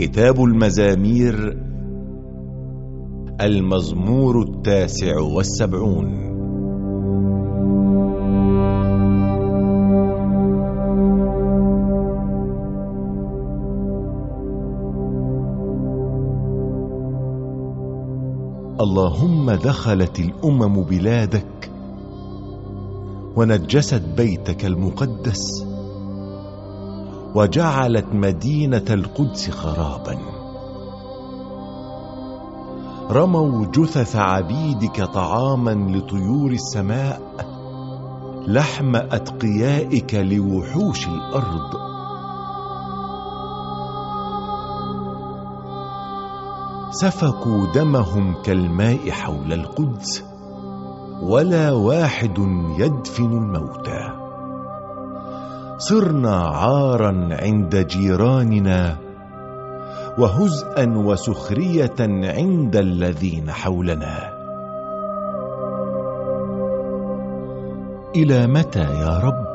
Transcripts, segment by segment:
كتاب المزامير المزمور التاسع والسبعون. اللهم دخلت الأمم بلادك ونجست بيتك المقدس. وجعلت مدينة القدس خرابا. رموا جثث عبيدك طعاما لطيور السماء لحم أتقيائك لوحوش الأرض. سفكوا دمهم كالماء حول القدس ولا واحد يدفن الموتى. صرنا عارا عند جيراننا وهزءا وسخرية عند الذين حولنا. إلى متى يا رب؟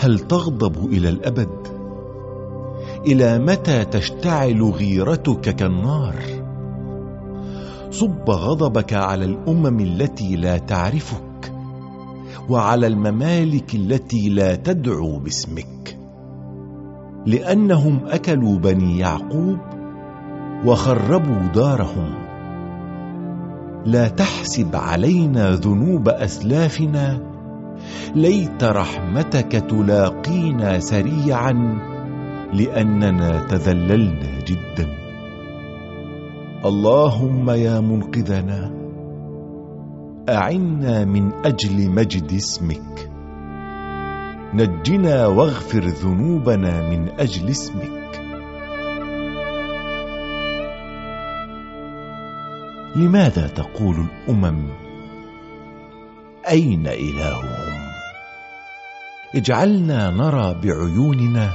هل تغضب إلى الأبد؟ إلى متى تشتعل غيرتك كالنار؟ صب غضبك على الأمم التي لا تعرفك. وعلى الممالك التي لا تدعو باسمك لأنهم أكلوا بني يعقوب وخربوا دارهم. لا تحسب علينا ذنوب أسلافنا ليت رحمتك تلاقينا سريعا لأننا تذللنا جدا. اللهم يا منقذنا. أعنا من أجل مجد اسمك. نجنا واغفر ذنوبنا من أجل اسمك. لماذا تقول الأمم أين إلههم؟ اجعلنا نرى بعيوننا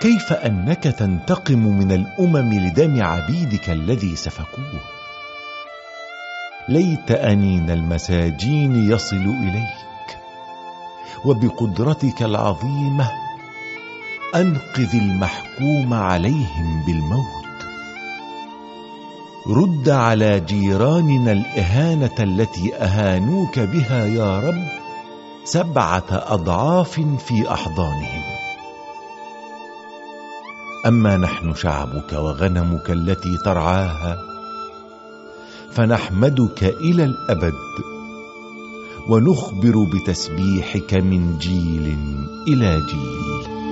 كيف أنك تنتقم من الأمم لدم عبيدك الذي سفكوه. ليت أنين المساجين يصل إليك وبقدرتك العظيمة أنقذ المحكوم عليهم بالموت. رد على جيراننا الإهانة التي أهانوك بها يا رب سبعة أضعاف في أحضانهم. أما نحن شعبك وغنمك التي ترعاها فنحمدك إلى الأبد ونخبر بتسبيحك من جيل إلى جيل.